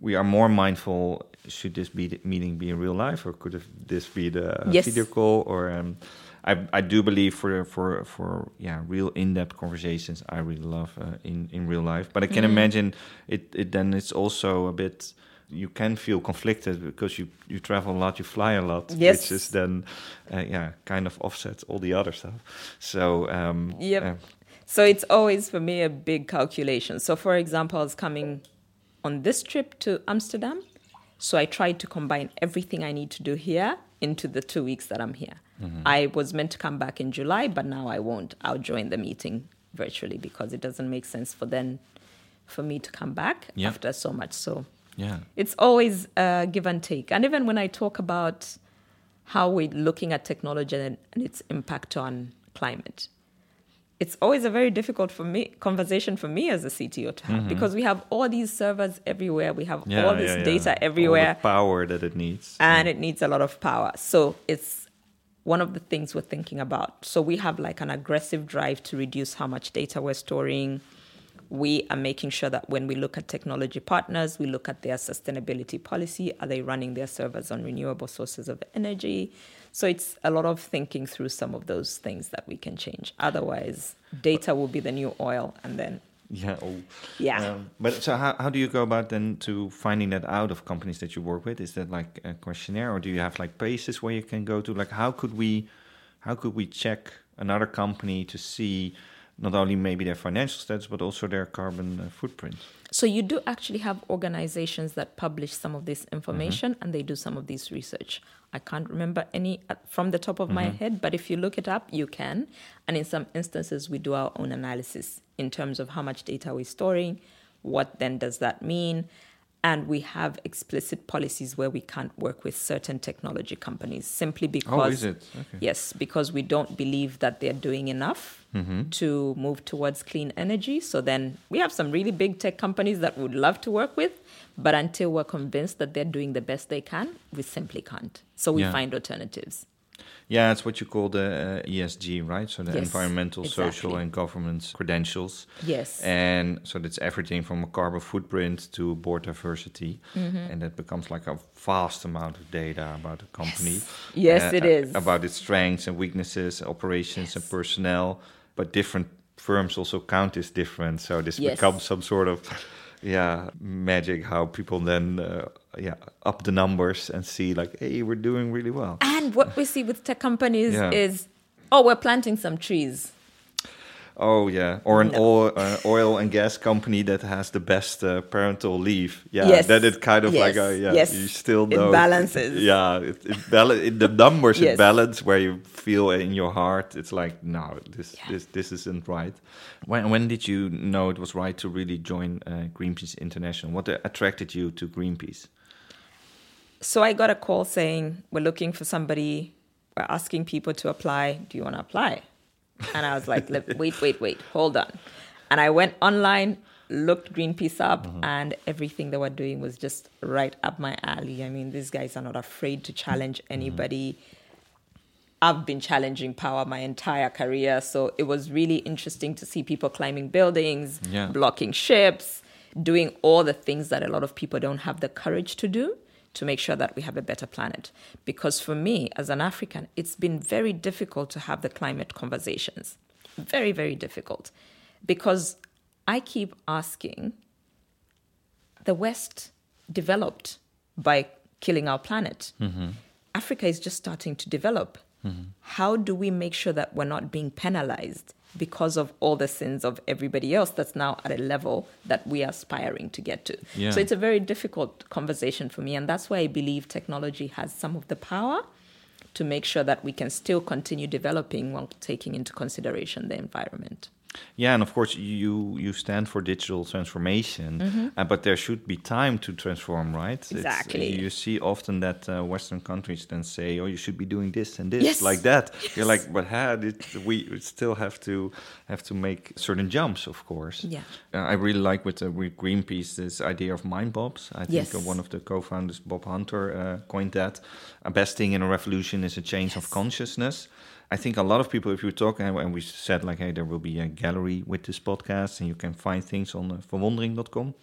we are more mindful. Should this be the meeting be in real life, or could this be the Yes. video call? Or um, I I do believe for for for yeah real in depth conversations, I really love uh, in in real life. But I can imagine it, it. Then it's also a bit. You can feel conflicted because you you travel a lot, you fly a lot, Yes. which is then uh, yeah kind of offsets all the other stuff. So um, Yep. uh, So it's always for me a big calculation. So, for example, I was coming on this trip to Amsterdam. So I tried to combine everything I need to do here into the two weeks that I'm here. I was meant to come back in July, but now I won't. I'll join the meeting virtually because it doesn't make sense for then for me to come back Yeah. after so much. So yeah. it's always a give and take. And even when I talk about how we're looking at technology and, and its impact on climate, it's always a very difficult for me conversation for me as a CTO to have because we have all these servers everywhere, we have Mm-hmm. Yeah, all this yeah, yeah. data everywhere, power that it needs. and it needs a lot of power. So it's one of the things we're thinking about. So we have like an aggressive drive to reduce how much data we're storing. We are making sure that when we look at technology partners, we look at their sustainability policy. Are they running their servers on renewable sources of energy? So it's a lot of thinking through some of those things that we can change. Otherwise, data will be the new oil, and then Yeah. Oh. Yeah. Um, but so how, how do you go about then to finding that out of companies that you work with? Is that like a questionnaire or do you have like places where you can go to? Like how could we how could we check another company to see not only maybe their financial status but also their carbon uh, footprint? So you do actually have organizations that publish some of this information and they do some of this research. I can't remember any uh, from the top of my head, but if you look it up, you can. And in some instances, we do our own analysis in terms of how much data we're storing, what then does that mean, and we have explicit policies where we can't work with certain technology companies simply because Oh, is it? Okay. Yes, because we don't believe that they're doing enough mm-hmm. to move towards clean energy. So then we have some really big tech companies that would love to work with, but until we're convinced that they're doing the best they can, we simply can't. So we Yeah. find alternatives. Yeah, it's what you call the uh, ESG, right? So the Yes, environmental, social, and governance credentials. Yes. And so that's everything from a carbon footprint to board diversity. Mm-hmm. And that becomes like a vast amount of data about a company. Yes, it is. About its strengths and weaknesses, operations and personnel. But different firms also count as different. So this Yes. becomes some sort of, yeah, magic how people then, uh, yeah, up the numbers and see like, hey, we're doing really well. And what we see with tech companies Yeah. is, oh, we're planting some trees. Oh yeah, or an No. oil, uh, oil and gas company that has the best uh, parental leave. Yeah, Yes. that it kind of like Yes. a, yeah, Yes. you still know It balances. *laughs* Yeah, it, it bal- it, the numbers Yes. it balance where you feel in your heart. It's like no, this Yeah. this this isn't right. When when did you know it was right to really join uh, Greenpeace International? What attracted you to Greenpeace? So I got a call saying, we're looking for somebody, we're asking people to apply. Do you want to apply? And I was like, wait, wait, wait, hold on. And I went online, looked Greenpeace up, mm-hmm. and everything they were doing was just right up my alley. I mean, these guys are not afraid to challenge mm-hmm. anybody. I've been challenging power my entire career. So it was really interesting to see people climbing buildings, Yeah. blocking ships, doing all the things that a lot of people don't have the courage to do to make sure that we have a better planet. Because for me, as an African, it's been very difficult to have the climate conversations. Very, very difficult. Because I keep asking the West developed by killing our planet. Mm-hmm. Africa is just starting to develop. Mm-hmm. How do we make sure that we're not being penalized because of all the sins of everybody else that's now at a level that we are aspiring to get to? Yeah. So it's a very difficult conversation for me. And that's why I believe technology has some of the power to make sure that we can still continue developing while taking into consideration the environment. Yeah, and of course you you stand for digital transformation, uh, but there should be time to transform, right? It's- Exactly. you see often that uh, Western countries then say, "Oh, you should be doing this and this Yes. like that." You're like, but how did we still have to have to make certain jumps, of course. Yeah. Uh, I really like with, uh, with Greenpeace this idea of mind bombs. I think Yes. uh, one of the co-founders, Bob Hunter, uh, coined that. A best thing in a revolution is a change of consciousness. I think a lot of people, if you talk, and and we said like, hey, there will be a gallery with this podcast, and you can find things on uh, verwondering.com.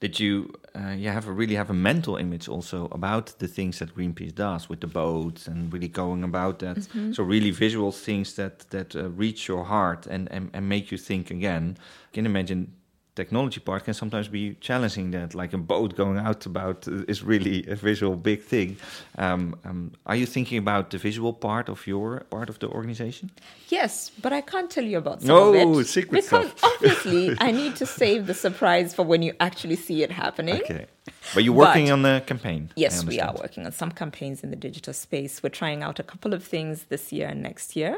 Did you, uh, yeah, have a, really have a mental image also about the things that Greenpeace does with the boats and really going about that? Mm-hmm. So really visual things that that uh, reach your heart and, and and make you think again. I can imagine technology part can sometimes be challenging that like a boat going out about uh, is really a visual big thing um, um, are you thinking about the visual part of your part of the organization Yes, but I can't tell you about some No, of secret because stuff. obviously *laughs* I need to save the surprise for when you actually see it happening. okay but you're working But- on the campaign Yes, we are working on some campaigns in the digital space. We're trying out a couple of things this year and next year.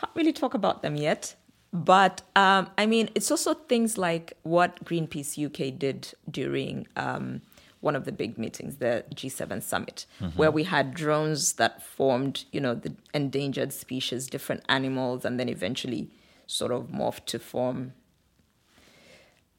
Can't really talk about them yet. But um, I mean, it's also things like what Greenpeace UK did during um, one of the big meetings, the G7 summit, where we had drones that formed, you know, the endangered species, different animals, and then eventually sort of morphed to form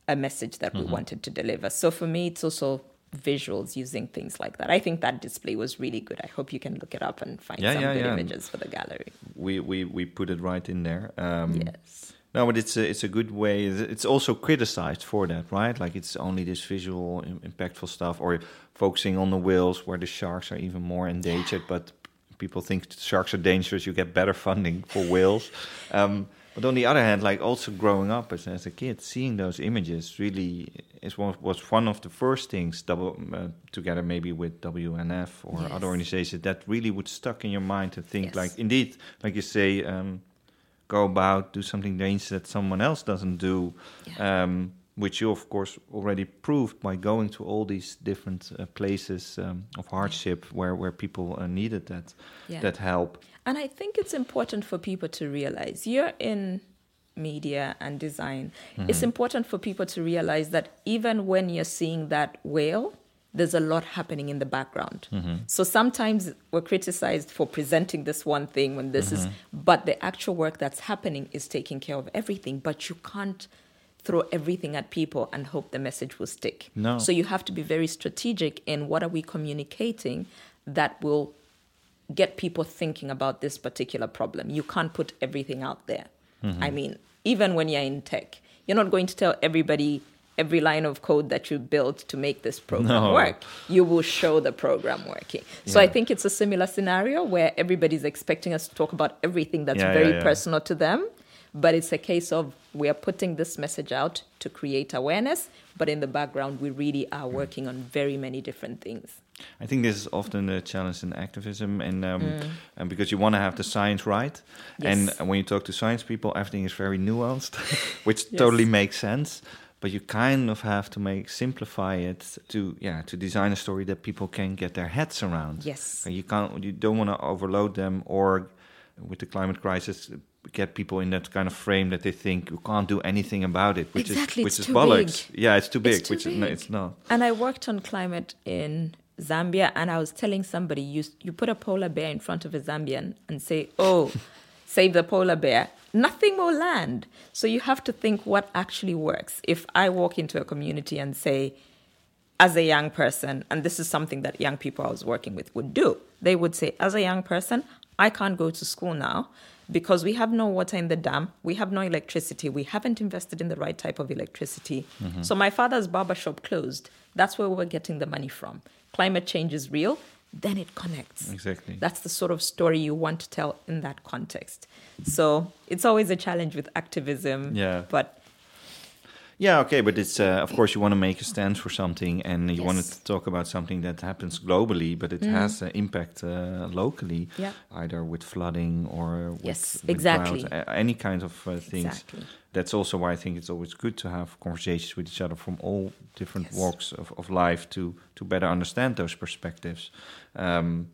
a message that we wanted to deliver. So for me, it's also visuals using things like that. I think that display was really good. I hope you can look it up and find Yeah, some yeah, good yeah. images for the gallery. We, we we put it right in there um, Yes. No, but it's a, it's a good way. It's also criticized for that, right? Like it's only this visual, impactful stuff, or focusing on the whales where the sharks are even more endangered. But people think sharks are dangerous. You get better funding for whales. *laughs* Um, but on the other hand, like also growing up as, as a kid, seeing those images really is one was one of the first things. Double uh, together maybe with WNF or Yes. other organizations that really would stuck in your mind to think Yes. like indeed, like you say. Um, go about, do something dangerous that someone else doesn't do, um, which you, of course, already proved by going to all these different uh, places um, of hardship where, where people uh, needed that Yeah. that help. And I think it's important for people to realize you're in media and design. It's mm-hmm. important for people to realize that even when you're seeing that whale, there's a lot happening in the background. Mm-hmm. So sometimes we're criticized for presenting this one thing when this is, mm-hmm. but the actual work that's happening is taking care of everything. But you can't throw everything at people and hope the message will stick. No. So you have to be very strategic in what are we communicating that will get people thinking about this particular problem. You can't put everything out there. Mm-hmm. I mean, even when you're in tech, you're not going to tell everybody every line of code that you built to make this program No. work. You will show the program working. So I think it's a similar scenario where everybody's expecting us to talk about everything that's Yeah, very yeah. personal to them. But it's a case of we are putting this message out to create awareness, but in the background, we really are working on very many different things. I think this is often a challenge in activism, and, um, and because you want to have the science right, and when you talk to science people, everything is very nuanced, *laughs* which totally makes sense. But you kind of have to make simplify it to yeah to design a story that people can get their heads around. Yes. And you can't you don't want to overload them or with the climate crisis get people in that kind of frame that they think you can't do anything about it, which Exactly, is which it's is too bollocks. big. Yeah, it's too big, too which is no, it's not. And I worked on climate in Zambia, and I was telling somebody, you you put a polar bear in front of a Zambian and say, "Oh, *laughs* save the polar bear." Nothing will land. So you have to think what actually works. If I walk into a community and say, as a young person, and this is something that young people I was working with would do, they would say, as a young person, I can't go to school now because we have no water in the dam, we have no electricity, we haven't invested in the right type of electricity. Mm-hmm. So my father's barber shop closed. That's where we're getting the money from. Climate change is real, then it connects. Exactly. That's the sort of story you want to tell in that context. So it's always a challenge with activism. Yeah. But Yeah, okay, but it's uh, of course you want to make a stand for something, and you want to talk about something that happens globally, but it has uh, impact uh, locally, Yeah. either with flooding or with, Yes, with exactly. any kind of uh, things. Exactly. That's also why I think it's always good to have conversations with each other from all different Yes. walks of, of life to to better understand those perspectives. Um,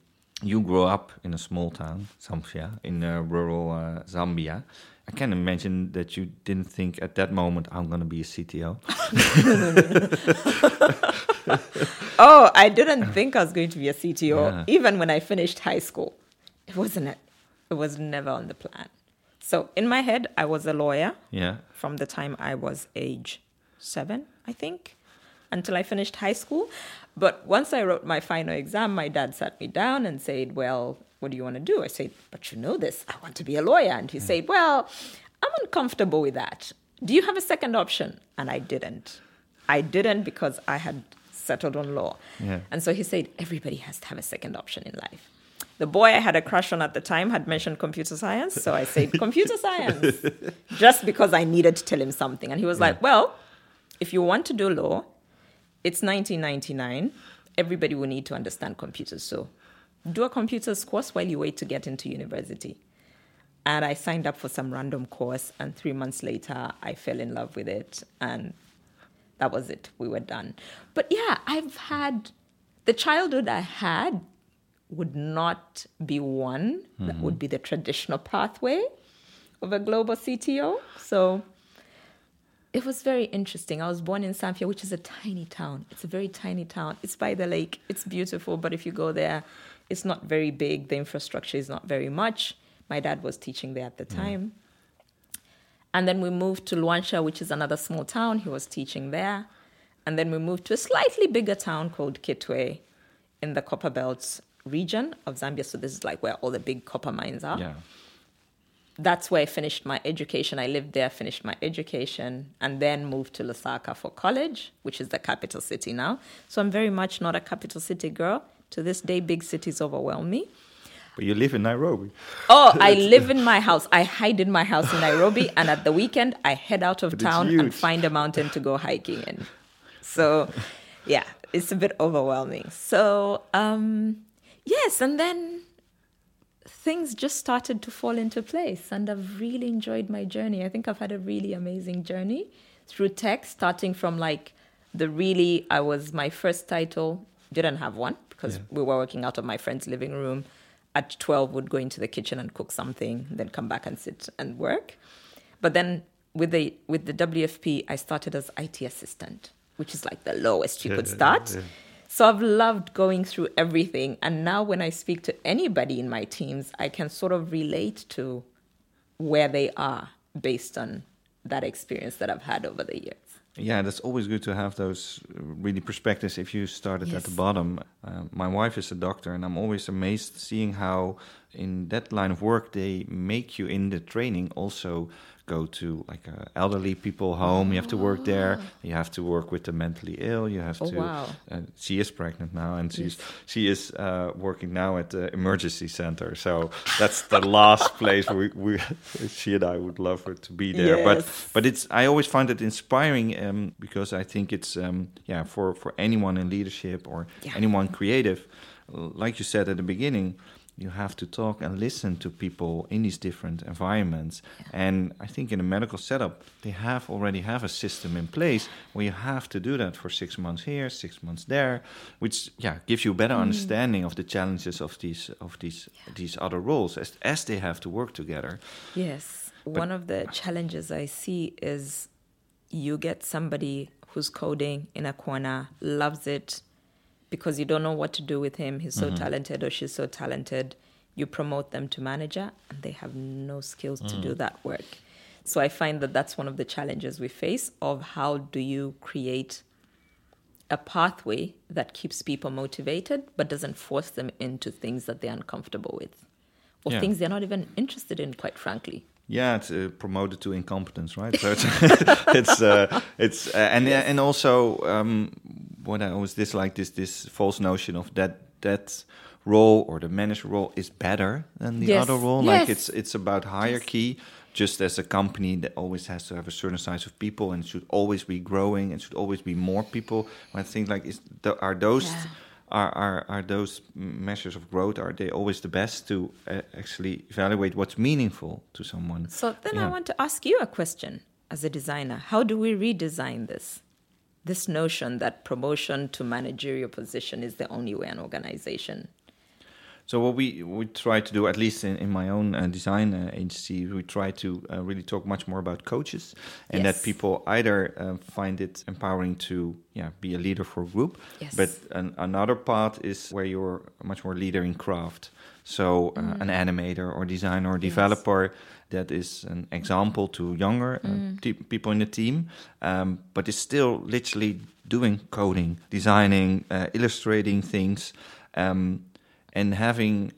you grew up in a small town, Zambia, in uh, rural uh, Zambia. I can imagine that you didn't think at that moment I'm going to be a CTO. *laughs* oh, I didn't think I was going to be a CTO Yeah. even when I finished high school. It wasn't it. It was never on the plan. So in my head, I was a lawyer Yeah. from the time I was age seven, I think, until I finished high school. But once I wrote my final exam, my dad sat me down and said, Well, what do you want to do? I said, But you know this, I want to be a lawyer. And he hmm. said, Well, I'm uncomfortable with that. Do you have a second option? And I didn't. I didn't because I had settled on law. Yeah. And so he said, Everybody has to have a second option in life. The boy I had a crush on at the time had mentioned computer science. So I said, *laughs* computer science, just because I needed to tell him something. And he was like, well, if you want to do law, it's 1999. Everybody will need to understand computers. So do a computers course while you wait to get into university. And I signed up for some random course. And three months later, I fell in love with it. And that was it. We were done. But yeah, I've had the childhood I had would not be one that mm-hmm. would be the traditional pathway of a global CTO. So it was very interesting. I was born in Samfya, which is a tiny town. It's a very tiny town. It's by the lake. It's beautiful, but if you go there, it's not very big. The infrastructure is not very much. My dad was teaching there at the mm. time. And then we moved to Luanshya, which is another small town. He was teaching there. And then we moved to a slightly bigger town called Kitwe in the Copper Belt region of Zambia. So this is like where all the big copper mines are. Yeah. That's where I finished my education. I lived there, finished my education, and then moved to Lusaka for college, which is the capital city now. So I'm very much not a capital city girl. To this day, big cities overwhelm me. But you live in Nairobi. Oh, I *laughs* live in my house. I hide in my house in Nairobi, and at the weekend, I head out of But town and find a mountain to go hiking in. So, yeah, it's a bit overwhelming. So, um, yes, and then things just started to fall into place, and I've really enjoyed my journey. I think I've had a really amazing journey through tech, starting from like the really, I was my first title, didn't have one because Yeah. we were working out of my friend's living room. At 12, would go into the kitchen and cook something, then come back and sit and work. But then with the with the WFP, I started as IT assistant, which is like the lowest you Yeah, could start. yeah. So I've loved going through everything. And now when I speak to anybody in my teams, I can sort of relate to where they are based on that experience that I've had over the years. Yeah, that's always good to have those uh, really perspectives if you started at the bottom. Uh, my wife is a doctor, and I'm always amazed seeing how, in that line of work, they make you in the training also go to like uh, elderly people home. You have to work there. You have to work with the mentally ill. You have Oh, to. wow. Uh, she is pregnant now, and she's Yes. she is uh, working now at the emergency center. So that's the last place we, we *laughs* she and I would love her to be there. But but it's I always find it inspiring um, because I think it's um, yeah for for anyone in leadership or Yeah. anyone creative, like you said at the beginning. You have to talk and listen to people in these different environments, and I think in a medical setup they have already have a system in place where you have to do that for six months here, six months there, which yeah gives you a better mm. understanding of the challenges of these of these these other roles as as they have to work together. Yes. One of the challenges I see is you get somebody who's coding in a corner, loves it because you don't know what to do with him. He's so talented or she's so talented. You promote them to manager and they have no skills to do that work. So I find that that's one of the challenges we face of how do you create a pathway that keeps people motivated but doesn't force them into things that they're uncomfortable with or Yeah. things they're not even interested in quite frankly Yeah, it's uh, promoted to incompetence, right? So it's *laughs* it's uh, it's uh, and and also um, what I always dislike is this false notion of that that role or the manager role is better than the Yes. other role. Yes. Like it's it's about hierarchy. Just as a company that always has to have a certain size of people and should always be growing and should always be more people. When I think like is th- are those Yeah. are, are are those measures of growth are they always the best to uh, actually evaluate what's meaningful to someone So then I want to ask you a question as a designer. How do we redesign this? This notion that promotion to managerial position is the only way an organization So what we we try to do, at least in, in my own uh, design uh, agency, we try to uh, really talk much more about coaches, and Yes. that people either uh, find it empowering to yeah be a leader for a group, Yes. but an, another part is where you're much more leader in craft. So uh, Mm. an animator or designer or developer that is an example to younger uh, Mm. te- people in the team, um, but is still literally doing coding, designing, uh, illustrating things, um, and having.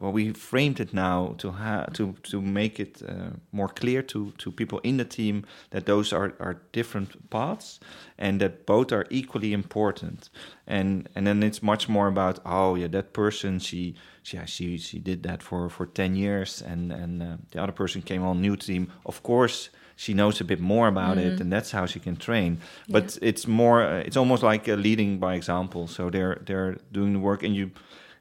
Well, we framed it now to ha- to to make it uh, more clear to to people in the team that those are are different paths, and that both are equally important. And and then it's much more about oh yeah that person she she yeah, she she did that for for ten years, and and uh, the other person came on new team. Of course, she knows a bit more about it, and that's how she can train. But it's more uh, it's almost like leading by example. So they're they're doing the work, and you.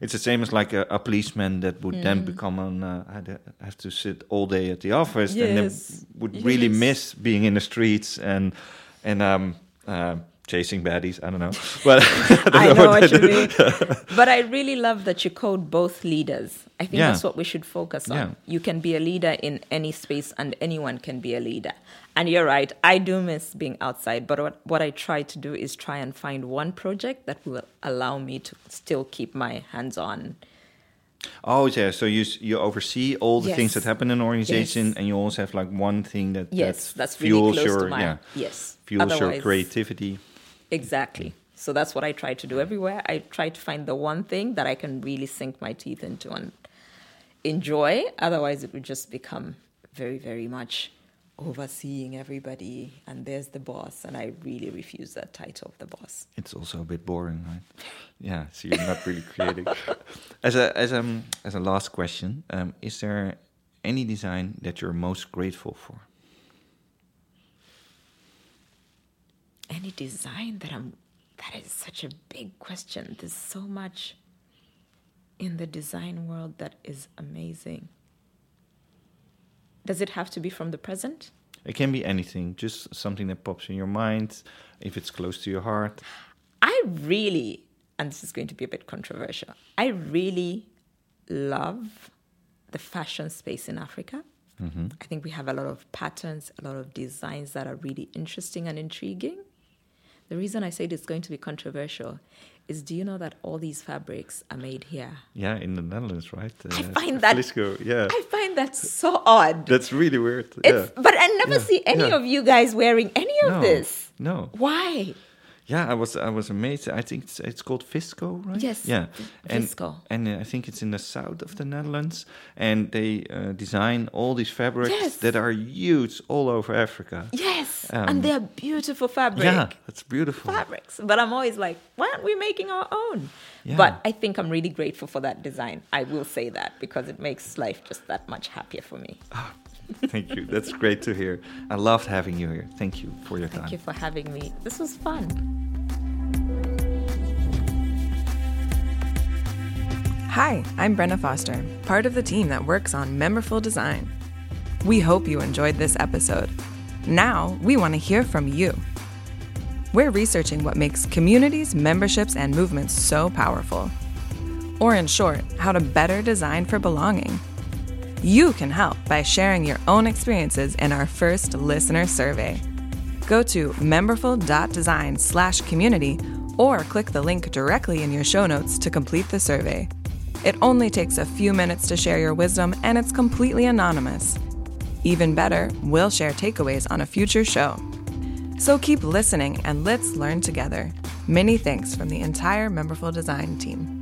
It's the same as like a, a policeman that would then become an uh, had- have to sit all day at the office, and then would really Yes. miss being in the streets and and um uh, chasing baddies. I don't know, *laughs* but *laughs* I know what you mean. *laughs* but I really love that you code both leaders. I think Yeah. that's what we should focus on. Yeah. You can be a leader in any space, and anyone can be a leader. And you're right, I do miss being outside, but what, what I try to do is try and find one project that will allow me to still keep my hands on. Oh yeah, so you you oversee all the things that happen in an organization, Yes. and you also have like one thing that Yes, that that's really fuels close your to my yeah yes. fuels your creativity. Exactly. So that's what I try to do everywhere. I try to find the one thing that I can really sink my teeth into and enjoy. Otherwise, it would just become very, very much overseeing everybody. And there's the boss. And I really refuse that title of the boss. It's also a bit boring, right? *laughs* Yeah, so you're not really creating. *laughs* as a as um as a last question, um, is there any design that you're most grateful for? Any design that I'm, that is such a big question. There's so much in the design world that is amazing. Does it have to be from the present? It can be anything, just something that pops in your mind, if it's close to your heart. I really, and this is going to be a bit controversial, I really love the fashion space in Africa. Mm-hmm. I think we have a lot of patterns, a lot of designs that are really interesting and intriguing. The reason I said it's going to be controversial is do you know that all these fabrics are made here? Yeah, in the Netherlands, right? Uh, I find that Vlisco, yeah. I find that so odd. That's really weird. It's, yeah. But I never Yeah, see any yeah. of you guys wearing any of No, this. No. Why? Yeah, I was I was amazed. I think it's, it's called Vlisco, right? Yes, Yeah. And, Vlisco. And uh, I think it's in the south of the Netherlands, and they uh, design all these fabrics Yes. that are used all over Africa. Yes, Um, and they're beautiful fabric. Yeah, that's beautiful. fabrics. But I'm always like, why aren't we making our own? Yeah. But I think I'm really grateful for that design. I will say that because it makes life just that much happier for me. Thank you. That's great to hear. I loved having you here. Thank you for your time. Thank you for having me. This was fun. Hi, I'm Brenna Foster, part of the team that works on Meaningful Design. We hope you enjoyed this episode. Now, we want to hear from you. We're researching what makes communities, memberships, and movements so powerful. Or, in short, how to better design for belonging. You can help by sharing your own experiences in our first listener survey. Go to meaningful.design slash community or click the link directly in your show notes to complete the survey. It only takes a few minutes to share your wisdom and it's completely anonymous. Even better, we'll share takeaways on a future show. So keep listening and let's learn together. Many thanks from the entire Meaningful Design team.